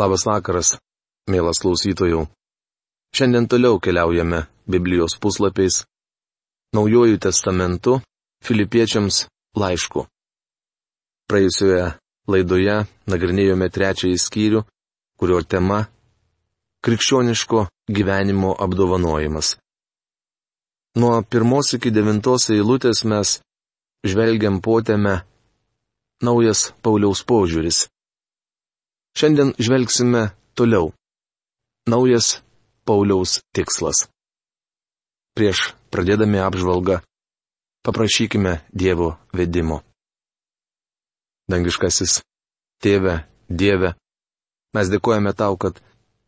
Labas vakaras, mielas klausytojų. Šiandien toliau keliaujame Biblijos puslapiais, Naujojų testamentu, Filipiečiams laišku. Praėjusioje laidoje nagrinėjome trečiąjį skyrių, kurio tema - krikščioniško gyvenimo apdovanojimas. Nuo pirmos iki devintos eilutės mes žvelgiam potėme naujas Pauliaus požiūris. Šiandien žvelgsime toliau. Naujas Pauliaus tikslas. Prieš pradėdami apžvalgą, paprašykime Dievo vedimo. Dangiškasis Tėve, Dieve, mes dėkojame tau, kad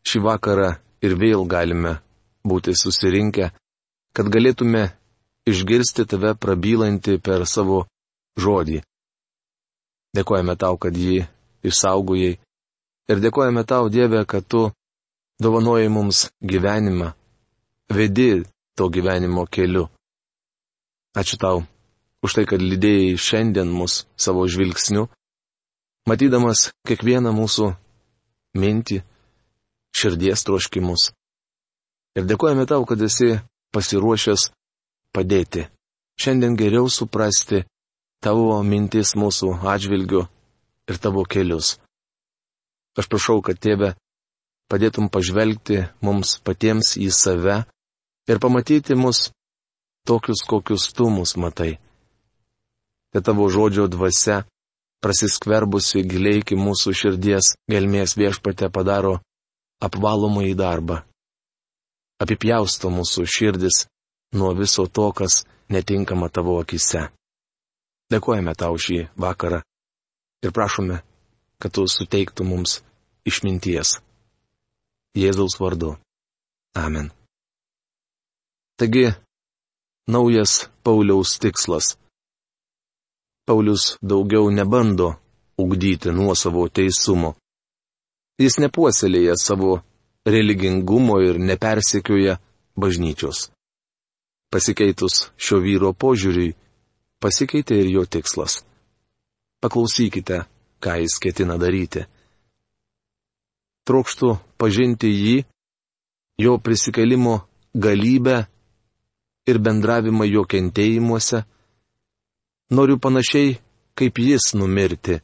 šį vakarą ir vėl galime būti susirinkę, kad galėtume išgirsti tave prabylantį per savo žodį. Dėkojame tau, kad jį išsaugojai ir dėkojame tau, Dieve, kad tu dovanoji mums gyvenimą, vedi to gyvenimo keliu. Ačiū tau už tai, kad lydėjai šiandien mus savo žvilgsniu, matydamas kiekvieną mūsų mintį, širdies troškimus. Ir dėkojame tau, kad esi pasiruošęs padėti. Šiandien geriau suprasti tavo mintis mūsų atžvilgiu ir tavo kelius. Aš prašau, kad tėve padėtum pažvelgti mums patiems į save ir pamatyti mus tokius, kokius tu mus matai. Kad tavo žodžio dvasia, prasiskverbusi giliai iki mūsų širdies, gelmės viešpate padaro apvalomą į darbą. Apipjausto mūsų širdis nuo viso to, kas netinkama tavo akise. Dėkojame tau šį vakarą ir prašome, kad tu suteiktų mums išminties. Jėzaus vardu. Amen. Taigi, naujas Pauliaus tikslas. Paulius daugiau nebando ugdyti nuosavo teisumo. Jis nepuoselėja savo religingumo ir nepersekioja bažnyčios. Pasikeitus šio vyro požiūriui, pasikeitė ir jo tikslas. Paklausykite, ką jis ketina daryti. Trokštų pažinti jį, jo prisikelimo galybę ir bendravimą jo kentėjimuose, noriu panašiai kaip jis numirti,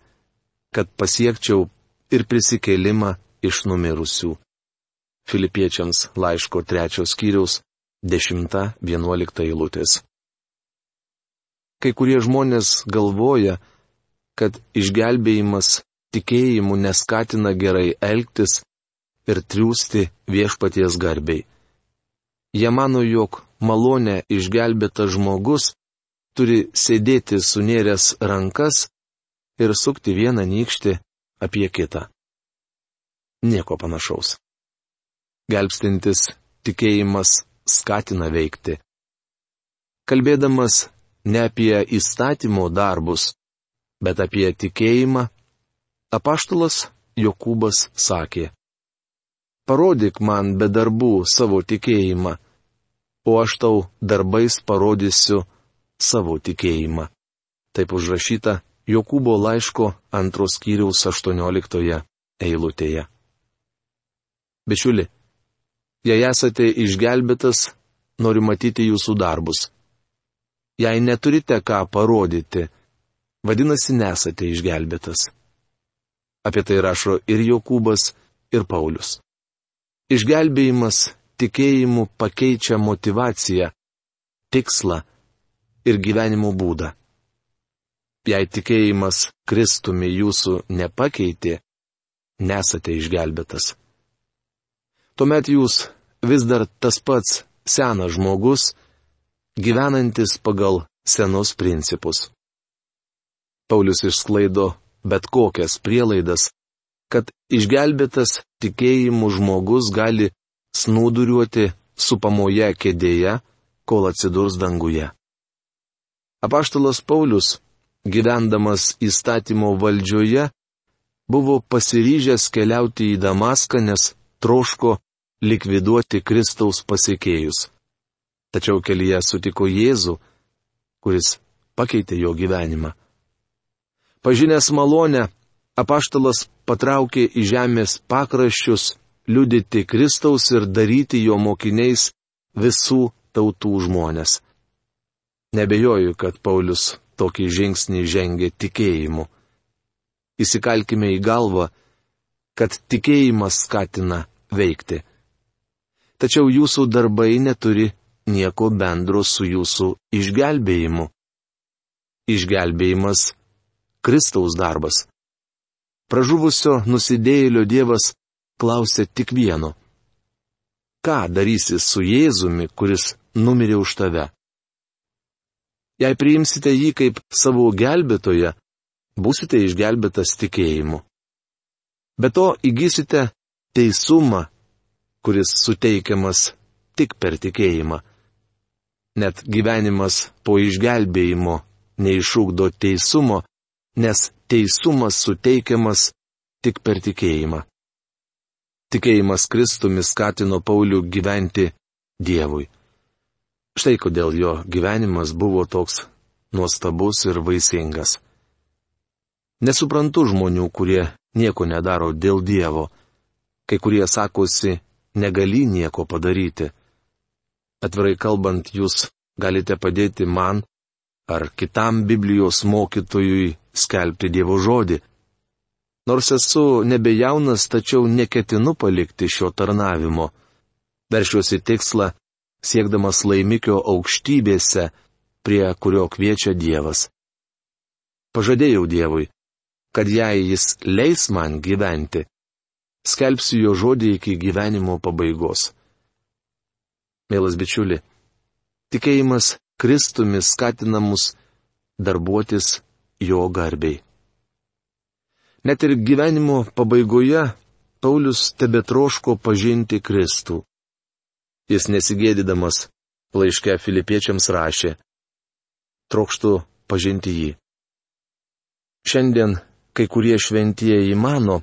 kad pasiekčiau ir prisikėlimą iš numirusių. Filipiečiams laiško trečios skyriaus 10-11 eilutės. Kai kurie žmonės galvoja, kad išgelbėjimas tikėjimu neskatina gerai elgtis ir triūsti viešpaties garbiai. Jie mano, jog malonę išgelbėtas žmogus turi sėdėti sunėręs rankas ir sukti vieną nykštį apie kitą. Nieko panašaus. Gelbstintis tikėjimas skatina veikti. Kalbėdamas ne apie įstatymo darbus, bet apie tikėjimą, apaštalas Jokūbas sakė. Parodyk man be darbų savo tikėjimą o aš tau darbais parodysiu savo tikėjimą. Taip užrašyta Jokūbo laiško antros kiriaus 18 eilutėje. Bičiuli, jei esate išgelbėtas, noriu matyti jūsų darbus. Jei neturite ką parodyti, vadinasi nesate išgelbėtas. Apie tai rašo ir Jokūbas, ir Paulius. Išgelbėjimas tikėjimu pakeičia motivaciją, tikslą ir gyvenimo būdą. Jei tikėjimas Kristumi jūsų nepakeitė, nesate išgelbėtas. Tuomet jūs vis dar tas pats senas žmogus, gyvenantis pagal senus principus. Paulius išsklaido bet kokias prielaidas, kad išgelbėtas tikėjimu žmogus gali snūduriuoti supamoje kėdėje, kol atsidurs danguje. Apaštalas Paulius, gyvendamas įstatymo valdžioje, buvo pasiryžęs keliauti į Damaską, nes troško likviduoti Kristaus pasiekėjus. Tačiau kelyje sutiko Jėzų, kuris pakeitė jo gyvenimą. Pažinęs malonę, apaštalas patraukė į žemės pakraščius liudyti Kristaus ir daryti jo mokiniais visų tautų žmonės. Nebejoju, kad Paulius tokį žingsnį žengė tikėjimu. Įsikalkime į galvą, kad tikėjimas skatina veikti. Tačiau jūsų darbai neturi nieko bendro su jūsų išgelbėjimu. Išgelbėjimas - Kristaus darbas. Pražuvusio nusidėjėlio Dievas klausė tik vieno. Ką darysi su Jėzumi, kuris numirė už tave? Jei priimsite jį kaip savo gelbėtoją, būsite išgelbėtas tikėjimu. Be to įgysite teisumą, kuris suteikiamas tik per tikėjimą. Net gyvenimas po išgelbėjimo neišūkdo teisumo, nes teisumas suteikiamas tik per tikėjimą. Tikėjimas Kristumi skatino Paulių gyventi Dievui. Štai kodėl jo gyvenimas buvo toks nuostabus ir vaisingas. Nesuprantu žmonių, kurie nieko nedaro dėl Dievo. Kai kurie sakosi, negali nieko padaryti. Atvirai kalbant, jūs galite padėti man ar kitam Biblijos mokytojui skelbti Dievo žodį. Nors esu nebejaunas, tačiau neketinu palikti šio tarnavimo. Veršiuosi tikslą, siekdamas laimikio aukštybėse, prie kurio kviečia Dievas. Pažadėjau Dievui, kad jei jis leis man gyventi, skelbsiu jo žodį iki gyvenimo pabaigos. Mielas bičiuli, tikėjimas Kristumi skatina mus darbuotis jo garbiai. Net ir gyvenimo pabaigoje Paulius tebe troško pažinti Kristų. Jis nesigėdydamas laiške filipiečiams rašė, trokštų pažinti jį. Šiandien kai kurie šventieji mano,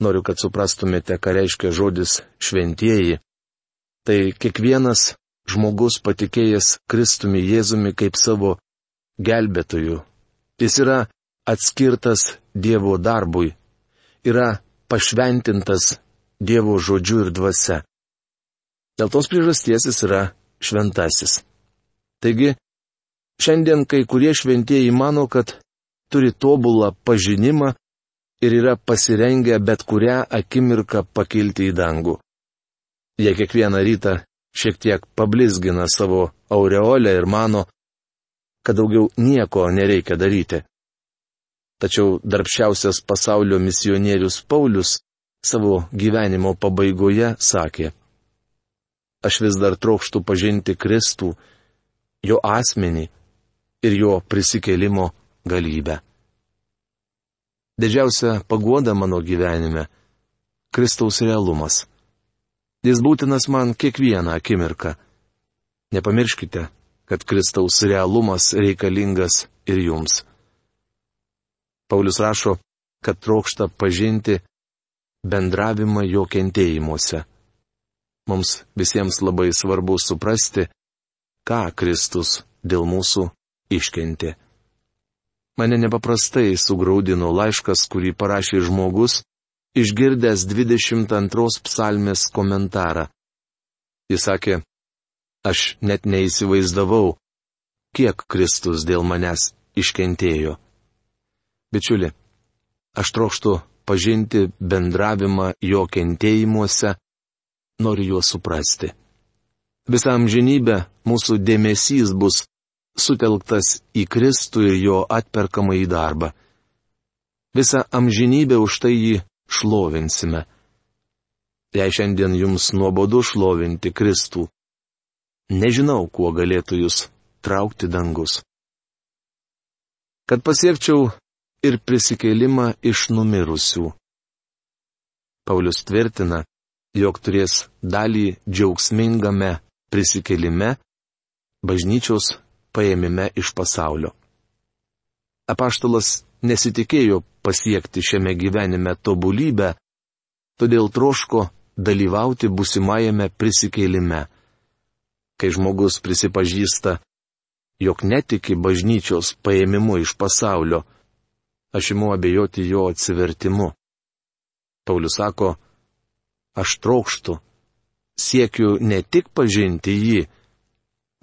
noriu, kad suprastumėte, ką reiškia žodis šventieji, tai kiekvienas žmogus patikėjęs Kristumi Jėzumi kaip savo gelbėtoju. Jis yra atskirtas Dievo darbui, yra pašventintas Dievo žodžiu ir dvasia. Dėl tos priežasties jis yra šventasis. Taigi, šiandien kai kurie šventieji mano, kad turi tobulą pažinimą ir yra pasirengę bet kurią akimirką pakilti į dangų. Jie kiekvieną rytą šiek tiek pablizgina savo aureolę ir mano, kad daugiau nieko nereikia daryti. Tačiau darbščiausias pasaulio misionierius Paulius savo gyvenimo pabaigoje sakė, aš vis dar trokštų pažinti Kristų, jo asmenį ir jo prisikėlimo galybę. Didžiausia paguoda mano gyvenime - Kristaus realumas. Jis būtinas man kiekvieną akimirką. Nepamirškite, kad Kristaus realumas reikalingas ir jums. Paulius rašo, kad trokšta pažinti bendravimą jo kentėjimuose. Mums visiems labai svarbu suprasti, ką Kristus dėl mūsų iškentė. Mane nepaprastai sugraudino laiškas, kurį parašė žmogus, išgirdęs 22 psalmės komentarą. Jis sakė, aš net neįsivaizdavau, kiek Kristus dėl manęs iškentėjo. Bičiuli, aš trokštų pažinti bendravimą jo kentėjimuose, noriu juos suprasti. Visą amžinybę mūsų dėmesys bus sutelktas į Kristų ir jo atperkamą į darbą. Visą amžinybę už tai jį šlovinsime. Jei šiandien jums nuobodu šlovinti Kristų, nežinau, kuo galėtų jūs traukti dangus. Kad pasiekčiau ir prisikėlimą iš numirusių. Paulius tvirtina, jog turės dalį džiaugsmingame prisikėlime, bažnyčios paėmime iš pasaulio. Apaštalas nesitikėjo pasiekti šiame gyvenime tobulybę, todėl troško dalyvauti busimajame prisikėlime. Kai žmogus prisipažįsta, jog netiki bažnyčios paėmimu iš pasaulio, aš imu abejoti jo atsivertimu. Paulius sako, aš trokštų, siekiu ne tik pažinti jį,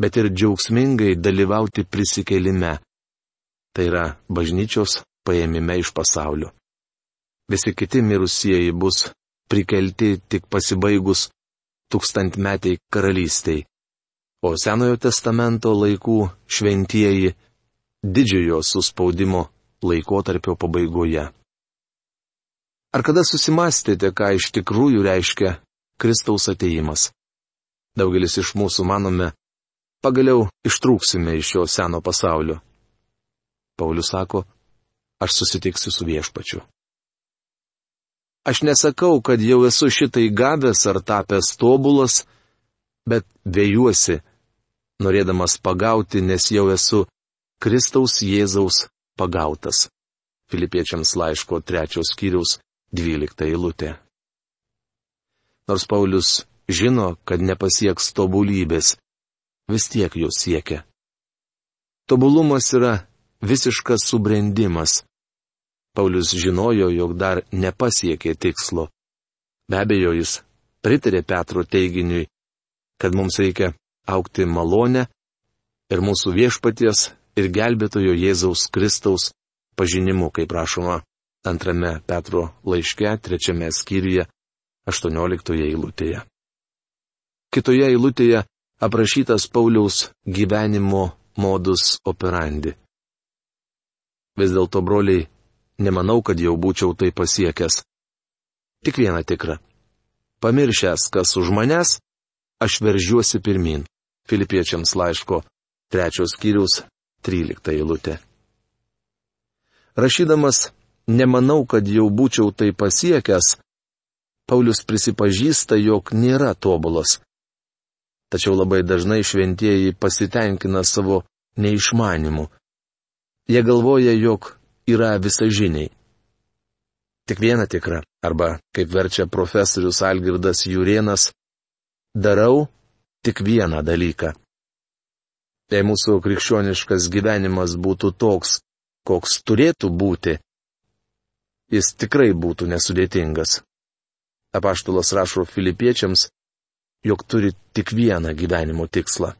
bet ir džiaugsmingai dalyvauti prisikelime. Tai yra bažnyčios paėmime iš pasaulio. Visi kiti mirusieji bus prikelti tik pasibaigus tūkstantmetiai karalystiai, o Senojo testamento laikų šventieji didžiojo suspaudimo laikotarpio pabaigoje. Ar kada susimastėte, ką iš tikrųjų reiškia Kristaus ateimas? Daugelis iš mūsų manome, pagaliau ištrūksime iš šio seno pasaulio. Paulius sako, aš susitiksiu su viešpačiu. Aš nesakau, kad jau esu šitai gavęs ar tapęs tobulas, bet vėjuosi, norėdamas pagauti, nes jau esu Kristaus Jėzaus pagautas. Filipiečiams laiško trečios skyriaus 12 eilutė. Nors Paulius žino, kad nepasieks tobulybės, vis tiek jo siekia. Tobulumas yra visiškas subrendimas. Paulius žinojo, jog dar nepasiekė tikslo. Be abejo, jis pritarė Petro teiginiui, kad mums reikia aukti malonę ir mūsų viešpaties ir gelbėtojo Jėzaus Kristaus pažinimu, kaip rašoma antrame Petro laiške, trečiame skyriuje, aštuonioliktoje eilutėje. Kitoje eilutėje aprašytas Pauliaus gyvenimo modus operandi. Vis dėlto, broliai, nemanau, kad jau būčiau tai pasiekęs. Tik viena tikra. Pamiršęs, kas už manęs, aš veržiuosi pirmin. Filipiečiams laiško trečios skyrius, trylikta eilutė. Rašydamas nemanau, kad jau būčiau tai pasiekęs, Paulius prisipažįsta, jog nėra tobulas. Tačiau labai dažnai šventieji pasitenkina savo neišmanimu. Jie galvoja, jog yra visažiniai. Tik viena tikra, arba, kaip verčia profesorius Algirdas Jurienas, darau tik vieną dalyką. Jei mūsų krikščioniškas gyvenimas būtų toks, koks turėtų būti, jis tikrai būtų nesudėtingas. Apaštulas rašo filipiečiams, jog turi tik vieną gyvenimo tikslą.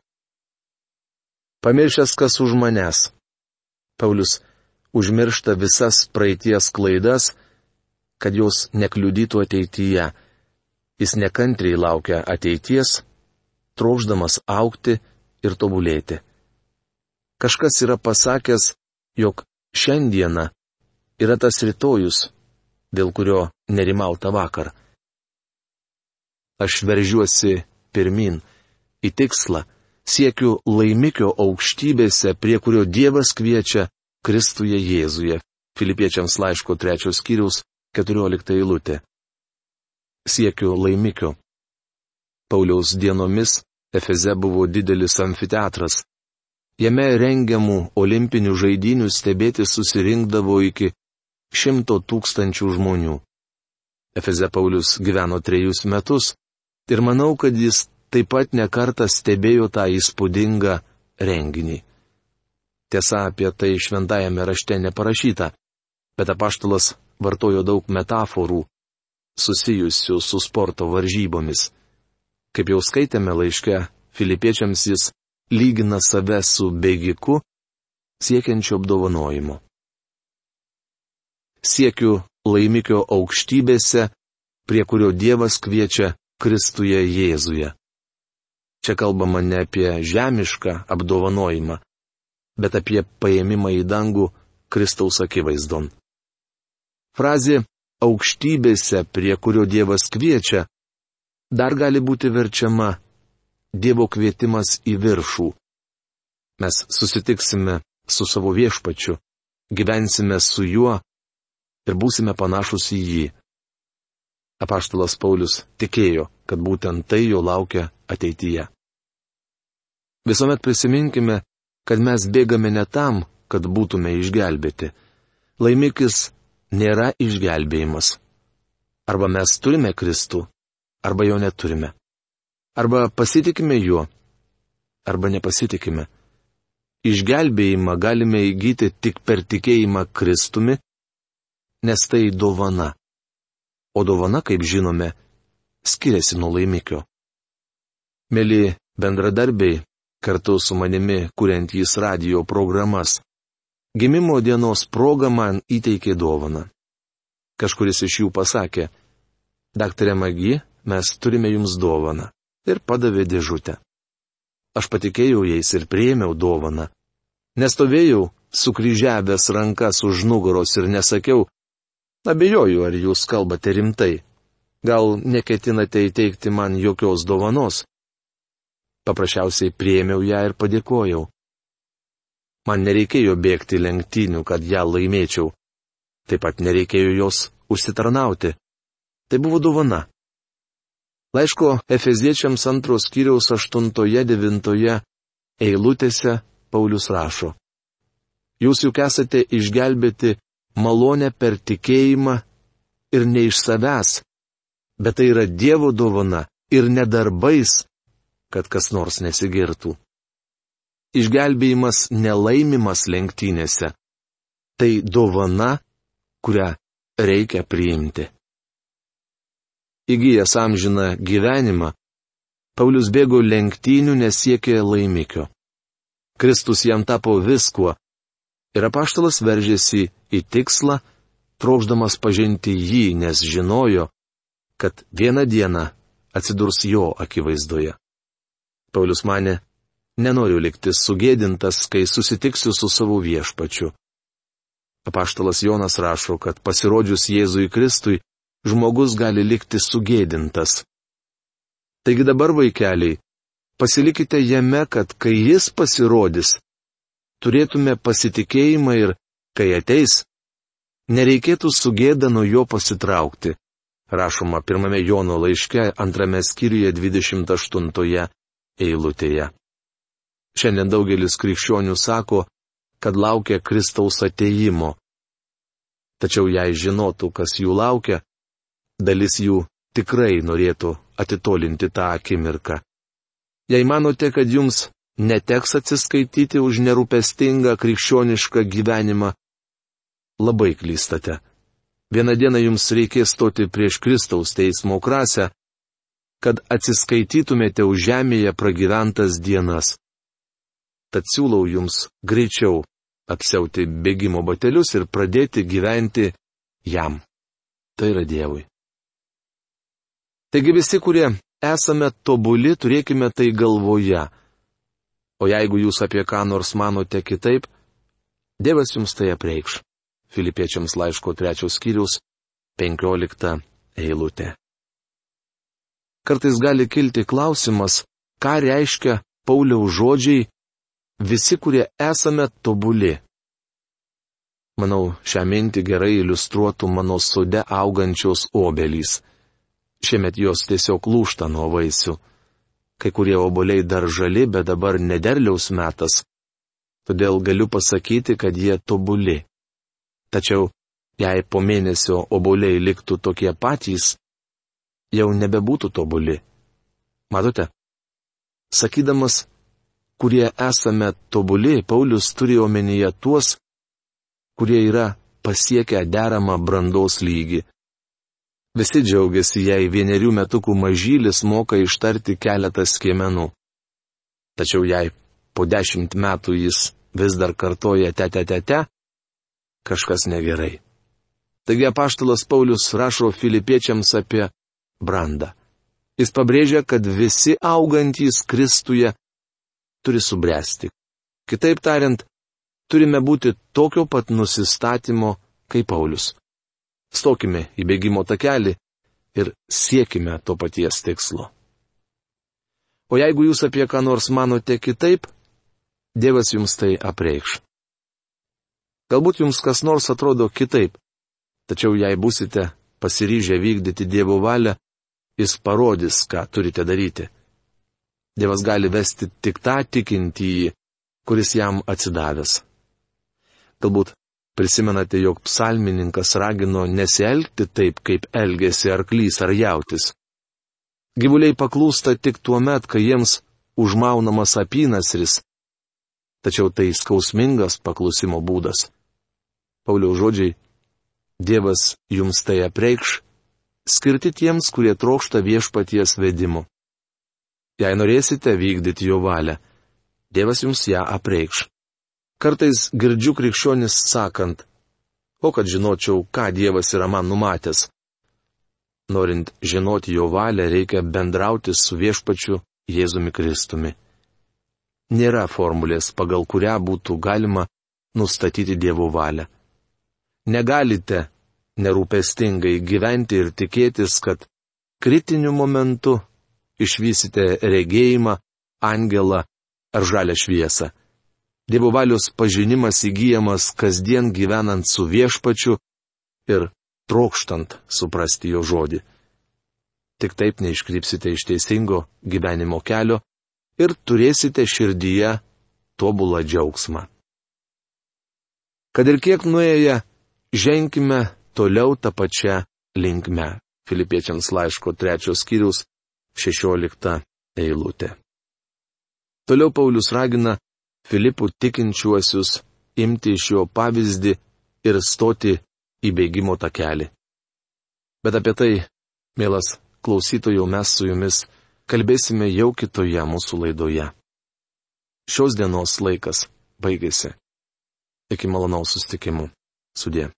Pamiršęs, kas už manęs. Paulius užmiršta visas praeities klaidas, kad jos nekliudytų ateityje. Jis nekantriai laukia ateities, trokšdamas aukti ir tobulėti. Kažkas yra pasakęs, jog šiandieną yra tas rytojus, dėl kurio nerimauta vakar. Aš veržiuosi pirmin, į tikslą, siekiu laimikio aukštybėse, prie kurio Dievas kviečia Kristuje Jėzuje. Filipiečiams laiško trečios skyriaus 14 eilutė. Siekiu laimikio. Pauliaus dienomis Efeze buvo didelis amfiteatras. Jame rengiamų olimpinių žaidinių stebėti susirinkdavo iki šimto tūkstančių žmonių. Efeze Paulius gyveno trejus metus ir manau, kad jis taip pat nekartą stebėjo tą įspūdingą renginį. Tiesa, apie tai šventajame rašte neparašyta, bet apaštalas vartojo daug metaforų susijusių su sporto varžybomis. Kaip jau skaitėme laiške, filipiečiams jis lygina save su bėgiku, siekiančiu apdovanojimo siekiu laimikio aukštybėse, prie kurio Dievas kviečia Kristuje Jėzuje. Čia kalbama ne apie žemišką apdovanojimą, bet apie paėmimą į dangų Kristaus akivaizdon. Frazė aukštybėse, prie kurio Dievas kviečia, dar gali būti verčiama Dievo kvietimas į viršų. Mes susitiksime su savo viešpačiu, gyvensime su juo ir būsime panašus į jį. Apaštalas Paulius tikėjo, kad būtent tai jo laukia ateityje. Visuomet prisiminkime, kad mes bėgame ne tam, kad būtume išgelbėti. Laimikis nėra išgelbėjimas. Arba mes turime Kristų, arba jo neturime. Arba pasitikime juo, arba nepasitikime. Išgelbėjimą galime įgyti tik per tikėjimą Kristumi nes tai dovana. O dovana, kaip žinome, skiriasi nuo laimikio. Mėly bendradarbiai, kartu su manimi kuriantys radio programas. Gimimo dienos proga man įteikė dovaną. Kažkuris iš jų pasakė, daktarė Magi, mes turime jums dovaną. Ir padavė dėžutę. Aš patikėjau jais ir prieimiau dovaną. Nestovėjau sukryžiavęs rankas už nugaros ir nesakiau, abejoju, ar jūs kalbate rimtai. Gal neketinate įteikti man jokios dovanos? Paprasčiausiai priemiau ją ir padėkojau. Man nereikėjo bėgti lenktynių, kad ją laimėčiau. Taip pat nereikėjo jos užsitarnauti. Tai buvo dovana. Laiško Efeziečiams antros kiriaus 8-9 eilutėse Paulius rašo. Jūs juk esate išgelbėti malonę per tikėjimą ir ne iš savęs, bet tai yra Dievo dovana ir nedarbais, kad kas nors nesigirtų. Išgelbėjimas nelaimimas lenktynėse. Tai dovana, kurią reikia priimti. Įgyjęs amžiną gyvenimą, Paulius bėgo lenktynių nesiekė laimikio. Kristus jam tapo viskuo ir apaštalas veržėsi į tikslą, trokšdamas pažinti jį, nes žinojo, kad vieną dieną atsidurs jo akivaizdoje. Paulius mane, nenoriu likti sugėdintas, kai susitiksiu su savo viešpačiu. Apaštalas Jonas rašo, kad pasirodžius Jėzui Kristui, žmogus gali likti sugėdintas. Taigi dabar, vaikeliai, pasilikite jame, kad kai jis pasirodys, turėtume pasitikėjimą ir, kai ateis, nereikėtų sugėda nuo jo pasitraukti. Rašoma pirmame Jono laiške, antrame skyriuje 28 eilutėje. Šiandien daugelis krikščionių sako, kad laukia Kristaus ateimo. Tačiau jei žinotų, kas jų laukia, dalis jų tikrai norėtų atitolinti tą akimirką. Jei manote, kad jums neteks atsiskaityti už nerūpestingą krikščionišką gyvenimą, labai klystate. Vieną dieną jums reikės stoti prieš Kristaus teismo krasę kad atsiskaitytumėte už žemėje pragyventas dienas. Tad siūlau jums greičiau apsiauti bėgimo batelius ir pradėti gyventi jam. Tai yra Dievui. Taigi visi, kurie esame tobuli, turėkime tai galvoje. O jeigu jūs apie ką nors manote kitaip, Dievas jums tai apreikš. Filipiečiams laiško trečios skyrius, penkiolikta eilutė. Kartais gali kilti klausimas, ką reiškia Pauliaus žodžiai visi, kurie esame tobuli. Manau, šią mintį gerai iliustruotų mano sode augančios obelys. Šiemet jos tiesiog lūšta nuo vaisių. Kai kurie oboliai dar žali, bet dabar nederliaus metas. Todėl galiu pasakyti, kad jie tobuli. Tačiau, jei po mėnesio oboliai liktų tokie patys, jau nebebūtų tobuli. Matote? Sakydamas, kurie esame tobuli, Paulius turi omenyje tuos, kurie yra pasiekę deramą brandos lygį. Visi džiaugiasi, jei vienerių metukų mažylis moka ištarti keletą skiemenų. Tačiau jei po dešimt metų jis vis dar kartoja te te te te, kažkas negerai. Taigi apaštalas Paulius rašo filipiečiams apie brandą. Jis pabrėžia, kad visi augantys Kristuje turi subręsti. Kitaip tariant, turime būti tokio pat nusistatymo kaip Paulius. Stokime į bėgimo takelį ir siekime to paties tikslo. O jeigu jūs apie ką nors manote kitaip, Dievas jums tai apreikš. Galbūt jums kas nors atrodo kitaip, tačiau jei busite pasiryžę vykdyti Dievo valią, jis parodys, ką turite daryti. Dievas gali vesti tik tą tikintįjį, kuris jam atsidavęs. Galbūt prisimenate, jog psalmininkas ragino nesielgti taip, kaip elgėsi arklys ar jautis. Gyvuliai paklūsta tik tuo met, kai jiems užmaunamas apynasris. Tačiau tai skausmingas paklusimo būdas. Pauliaus žodžiai Dievas jums tai apreikš, skirti tiems, kurie trokšta viešpaties vedimu. Jei norėsite vykdyti jo valią, Dievas jums ją apreikš. Kartais girdžiu krikščionis sakant, o kad žinočiau, ką Dievas yra man numatęs. Norint žinoti jo valią, reikia bendrauti su viešpačiu Jėzumi Kristumi. Nėra formulės, pagal kurią būtų galima nustatyti Dievo valią. Negalite nerūpestingai gyventi ir tikėtis, kad kritiniu momentu išvysite regėjimą, angelą ar žalę šviesą. Dievo valios pažinimas įgyjamas kasdien gyvenant su viešpačiu ir trokštant suprasti jo žodį. Tik taip neiškrypsite iš teisingo gyvenimo kelio ir turėsite širdyje tobulą džiaugsmą. Kad ir kiek nuėję, ženkime toliau tą pačią linkmę. Filipiečiams laiško trečios skyrius, šešiolikta eilutė. Toliau Paulius ragina Filipų tikinčiuosius imti iš jo pavyzdį ir stoti į bėgimo takelį. Bet apie tai, mielas klausytojų, mes su jumis kalbėsime jau kitoje mūsų laidoje. Šios dienos laikas baigėsi. Iki malonaus sustikimų. Sudė.